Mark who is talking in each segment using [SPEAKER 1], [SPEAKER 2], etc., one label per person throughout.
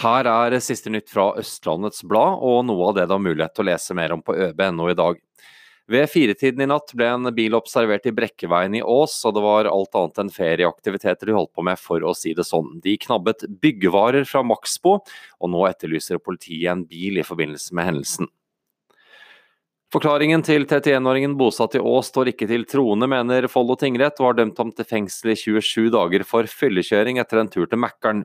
[SPEAKER 1] Her er siste nytt fra Østlandets Blad, og noe av det du har mulighet til å lese mer om på øb.no i dag. Ved firetiden i natt ble en bil observert i Brekkeveien i Ås, og det var alt annet enn ferieaktiviteter de holdt på med, for å si det sånn. De knabbet byggevarer fra Maxbo, og nå etterlyser politiet en bil i forbindelse med hendelsen. Forklaringen til 31-åringen bosatt i Ås står ikke til troende, mener Follo tingrett, og har dømt ham til fengsel i 27 dager for fyllekjøring etter en tur til Mækkern.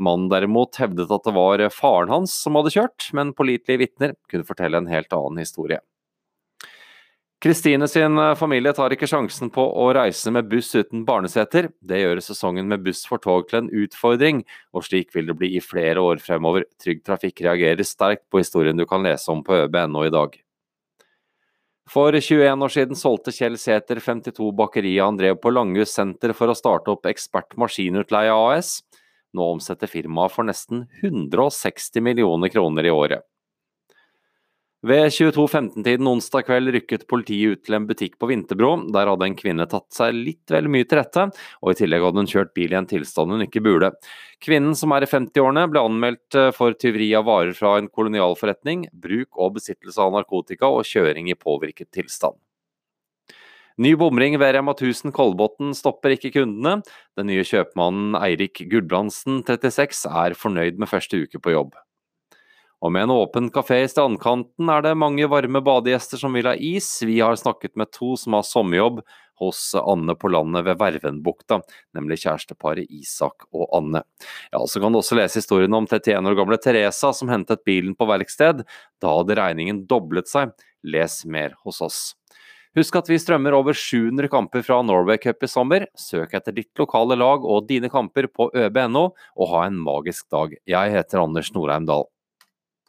[SPEAKER 1] Mannen derimot hevdet at det var faren hans som hadde kjørt, men pålitelige vitner kunne fortelle en helt annen historie. Kristine sin familie tar ikke sjansen på å reise med buss uten barneseter. Det gjør sesongen med buss for tog til en utfordring, og slik vil det bli i flere år fremover. Trygg Trafikk reagerer sterkt på historien du kan lese om på øb.no i dag. For 21 år siden solgte Kjell Sæter 52 bakeriet han drev på Langhus senter for å starte opp Ekspert Maskinutleie AS. Nå omsetter firmaet for nesten 160 millioner kroner i året. Ved 22.15-tiden onsdag kveld rykket politiet ut til en butikk på Vinterbro. Der hadde en kvinne tatt seg litt vel mye til rette, og i tillegg hadde hun kjørt bil i en tilstand hun ikke burde. Kvinnen, som er i 50-årene, ble anmeldt eh, for tyveri av varer fra en kolonialforretning, bruk og besittelse av narkotika og kjøring i påvirket tilstand. Ny bomring ved Rema 1000 Kolbotn stopper ikke kundene. Den nye kjøpmannen Eirik Gulbrandsen, 36, er fornøyd med første uke på jobb. Og med en åpen kafé i strandkanten er det mange varme badegjester som vil ha is. Vi har snakket med to som har sommerjobb hos Anne på landet ved Vervenbukta, nemlig kjæresteparet Isak og Anne. Ja, Så kan du også lese historien om 31 år gamle Teresa som hentet bilen på verksted. Da hadde regningen doblet seg. Les mer hos oss. Husk at vi strømmer over 700 kamper fra Norway Cup i sommer. Søk etter ditt lokale lag og dine kamper på øb.no, og ha en magisk dag. Jeg heter Anders Norheim Dahl.